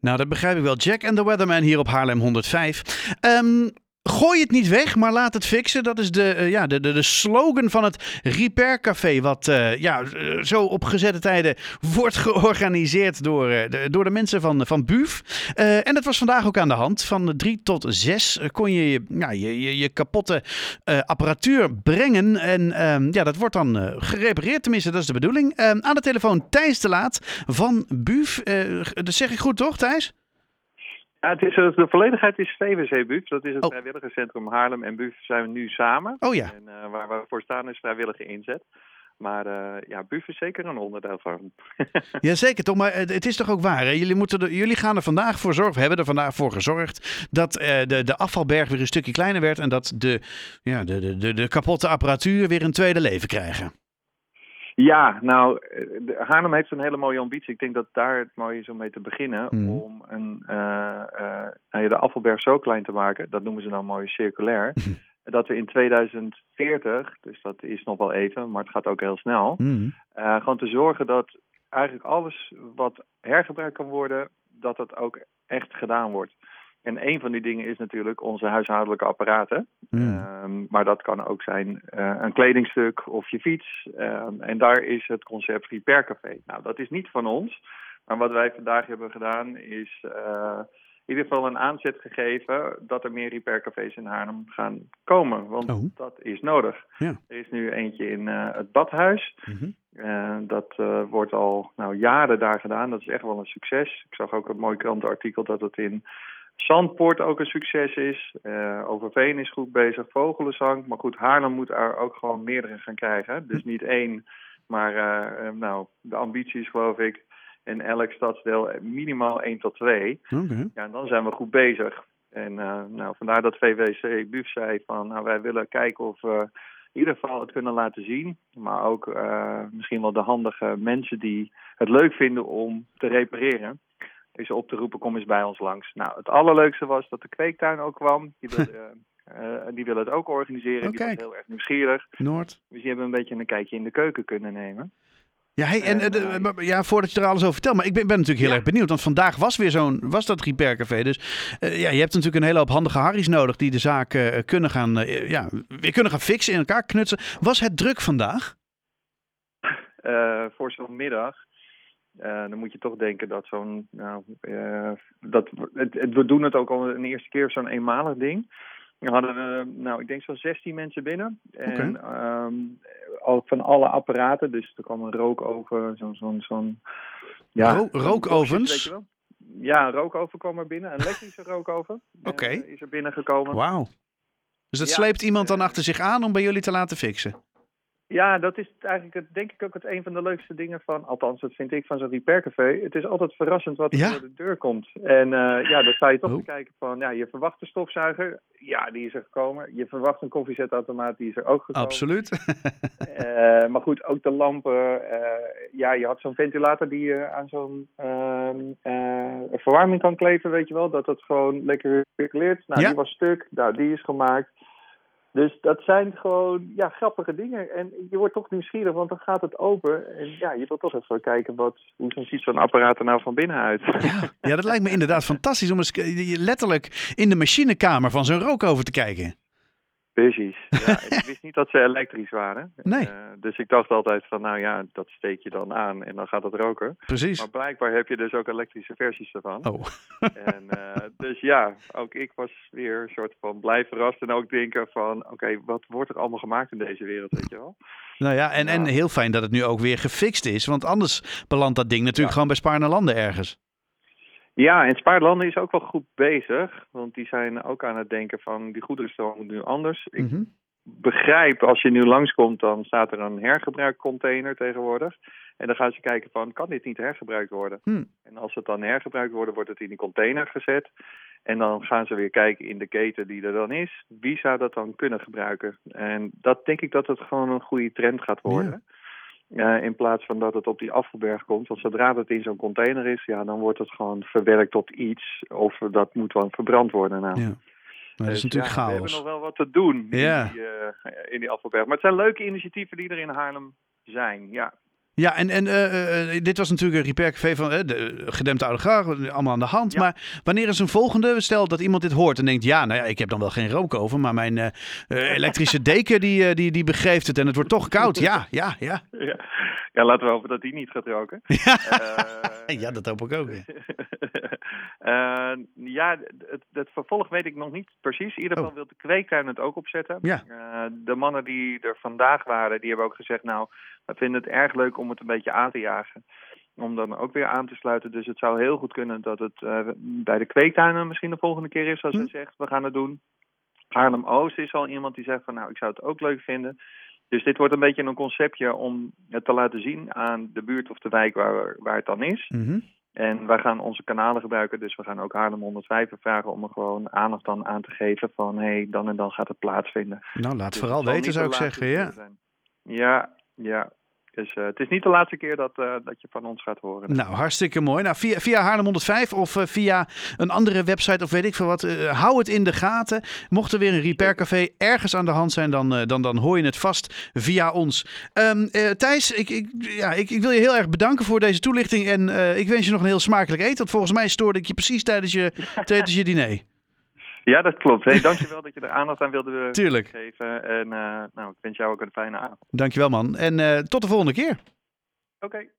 Nou, dat begrijp ik wel. Jack and the Weatherman hier op Haarlem 105. Ehm, Gooi het niet weg, maar laat het fixen. Dat is de, uh, ja, de, de, de slogan van het Repair Café. Wat uh, ja, uh, zo op gezette tijden wordt georganiseerd door, de, door de mensen van, van BUF. en dat was vandaag ook aan de hand. Van 3 tot 6 kon je je, ja, je, je, je kapotte apparatuur brengen. En ehm, ja, dat wordt dan gerepareerd. Tenminste, dat is de bedoeling. Ehm, aan de telefoon Thijs de Laat van BUF. dat zeg ik goed toch, Thijs? Ja, het is, de volledigheid is VWC BUF. Dat is het oh. vrijwilligerscentrum Haarlem en BUF zijn we nu samen. Oh ja. En uh, waar we voor staan is vrijwillige inzet. Maar uh, ja, BUF is zeker een onderdeel van. Jazeker, toch? Maar het is toch ook waar? Hè? Jullie, moeten er, jullie gaan er vandaag voor zorgen, we hebben er vandaag voor gezorgd dat uh, de, de afvalberg weer een stukje kleiner werd en dat de, ja, de, de, de, de kapotte apparatuur weer een tweede leven krijgen. Ja, nou, Haarlem heeft een hele mooie ambitie. Ik denk dat daar het mooie is om mee te beginnen. Mm. Om een, uh, uh, de afvalberg zo klein te maken, dat noemen ze nou mooi circulair. dat we in 2040, dus dat is nog wel even, maar het gaat ook heel snel. Mm. Uh, gewoon te zorgen dat eigenlijk alles wat hergebruikt kan worden, dat dat ook echt gedaan wordt. En een van die dingen is natuurlijk onze huishoudelijke apparaten. Mm. Um, maar dat kan ook zijn uh, een kledingstuk of je fiets. Um, en daar is het concept Repair Café. Nou, dat is niet van ons. Maar wat wij vandaag hebben gedaan is uh, in ieder geval een aanzet gegeven dat er meer repaircafés in Haarlem gaan komen. Want oh. dat is nodig. Ja. Er is nu eentje in uh, het Badhuis. Mm -hmm. uh, dat uh, wordt al nou, jaren daar gedaan. Dat is echt wel een succes. Ik zag ook een mooi krantenartikel dat het in Zandpoort ook een succes is. Uh, Overveen is goed bezig. Vogelenzang. Maar goed, Haarlem moet er ook gewoon meerdere gaan krijgen. Dus niet één. Maar uh, nou, de ambitie is geloof ik in elk stadsdeel minimaal 1 tot 2. Okay. Ja, en dan zijn we goed bezig. En uh, nou, vandaar dat VWC BUF zei van nou, wij willen kijken of we in ieder geval het kunnen laten zien. Maar ook misschien wel de handige mensen die het leuk vinden om te repareren is op te roepen, kom eens bij ons langs. Nou, het allerleukste was dat de kweektuin ook kwam. Die wilde, uh, uh, die willen het ook organiseren. Oh, die was heel erg nieuwsgierig. Noord. Dus die hebben een beetje een kijkje in de keuken kunnen nemen. Ja, hey, en, de, ja, voordat je er alles over vertelt, maar ik ben, ben natuurlijk heel ja. erg benieuwd. Want vandaag was weer zo'n, was dat Repair Café. Dus uh, ja, je hebt natuurlijk een hele hoop handige harries nodig die de zaak uh, kunnen gaan, ja, weer kunnen gaan fixen, in elkaar knutsen. Was het druk vandaag? voor zo'n middag uh, dan moet je toch denken dat zo'n. Nou, uh, dat, het, het, we doen het ook al een eerste keer zo'n eenmalig ding. We hadden, uh, nou, ik denk zo'n 16 mensen binnen. En okay. um, al, van alle apparaten. Dus er kwam een rookoven, zo'n. zo'n zo'n ja, Ro rookovens? Ja, een rookoven kwam er binnen. Een elektrische rookoven okay. is er binnengekomen. Wauw. Dus dat ja, sleept iemand dan achter zich aan om bij jullie te laten fixen? Ja, dat is eigenlijk het, denk ik ook het een van de leukste dingen van, althans dat vind ik van zo'n repaircafé. Het is altijd verrassend wat er ja? door de deur komt. En uh, ja, dan sta je toch oh. te kijken van, ja, je verwacht een stofzuiger, ja, die is er gekomen. Je verwacht een koffiezetautomaat, die is er ook gekomen. Absoluut. uh, maar goed, ook de lampen. Uh, ja, je had zo'n ventilator die je aan zo'n verwarming kan kleven, weet je wel. Dat het gewoon lekker circuleert. Nou, ja. die was stuk, nou, die is gemaakt. Dus dat zijn gewoon ja, grappige dingen. En je wordt toch nieuwsgierig, want dan gaat het open. En ja, je wilt toch even kijken wat, hoe ziet zo'n apparaat er nou van binnen uit. Ja, ja, dat lijkt me inderdaad fantastisch om eens letterlijk in de machinekamer van zo'n rookover te kijken. Precies. Ja, ik wist niet dat ze elektrisch waren. Nee. Uh, dus ik dacht altijd van, nou ja, dat steek je dan aan en dan gaat het roken. Precies. Maar blijkbaar heb je dus ook elektrische versies ervan. Oh. en, uh, dus ja, ook ik was weer een soort van blij verrast en ook denken van, oké, okay, wat wordt er allemaal gemaakt in deze wereld, weet je wel? Nou ja, en, ja. en heel fijn dat het nu ook weer gefixt is, want anders belandt dat ding natuurlijk ja. gewoon bij Spaarne Landen ergens. Ja, en Spaarlanden is ook wel goed bezig. Want die zijn ook aan het denken van die goederenstroom moet nu anders. Ik Mhm. mm -hmm. begrijp, als je nu langskomt, dan staat er een hergebruikcontainer tegenwoordig. En dan gaan ze kijken van, kan dit niet hergebruikt worden? Hmm. En als het dan hergebruikt wordt, wordt het in die container gezet. En dan gaan ze weer kijken in de keten die er dan is. Wie zou dat dan kunnen gebruiken? En dat denk ik dat het gewoon een goede trend gaat worden. Ja. Uh, in plaats van dat het op die afvalberg komt. Want zodra het in zo'n container is, ja, dan wordt het gewoon verwerkt tot iets. Of dat moet dan verbrand worden. Nou. Ja. Maar dat is dus, natuurlijk ja, chaos. We hebben nog wel wat te doen ja. in, die, uh, in die afvalberg. Maar het zijn leuke initiatieven die er in Haarlem zijn, ja. Ja, en, en uh, uh, dit was natuurlijk een Repair Café van uh, de gedempte oude graag, allemaal aan de hand. Ja. Maar wanneer is een volgende? Stel dat iemand dit hoort en denkt, ja, nou ja, ik heb dan wel geen rook over, maar mijn elektrische deken die, die, die begeeft het en het wordt toch koud. Ja, ja, ja. ja. Ja, laten we hopen dat die niet gaat roken. Ja, ja dat hoop ik ook. ja, het, het, vervolg weet ik nog niet precies. In ieder geval oh. wil de kweektuin het ook opzetten. Ja. Uh, de mannen die er vandaag waren, die hebben ook gezegd... nou, we vinden het erg leuk om het een beetje aan te jagen. Om dan ook weer aan te sluiten. Dus het zou heel goed kunnen dat het uh, bij de kweektuinen misschien de volgende keer is... als hm. zegt, we gaan het doen. Haarlem-Oost is al iemand die zegt van... nou, ik zou het ook leuk vinden... Dus dit wordt een beetje een conceptje om het te laten zien aan de buurt of de wijk waar, waar het dan is. Mm En wij gaan onze kanalen gebruiken, dus we gaan ook Haarlem 105 vragen om er gewoon aandacht dan aan te geven van hé, hey, dan en dan gaat het plaatsvinden. Nou, laat dus vooral weten zou ik zeggen, ja. Ja, ja, dus uh, het is niet de laatste keer dat, uh, dat je van ons gaat horen. Nou, hartstikke mooi. Nou, via, via Haarlem 105 of uh, via een andere website of weet ik veel wat. hou het in de gaten. Mocht er weer een Repair Café ergens aan de hand zijn, dan, dan, dan hoor je het vast via ons. Um, Thijs, ik, ik, ja, ik, ik, wil je heel erg bedanken voor deze toelichting. En ik wens je nog een heel smakelijk eten. Want volgens mij stoorde ik je precies tijdens je, tijdens je diner. Ja, dat klopt. Hey, dankjewel dat je er aandacht aan wilde Tuurlijk. geven. En uh, nou, ik wens jou ook een fijne avond. Dankjewel man. En uh, tot de volgende keer. Oké. Okay.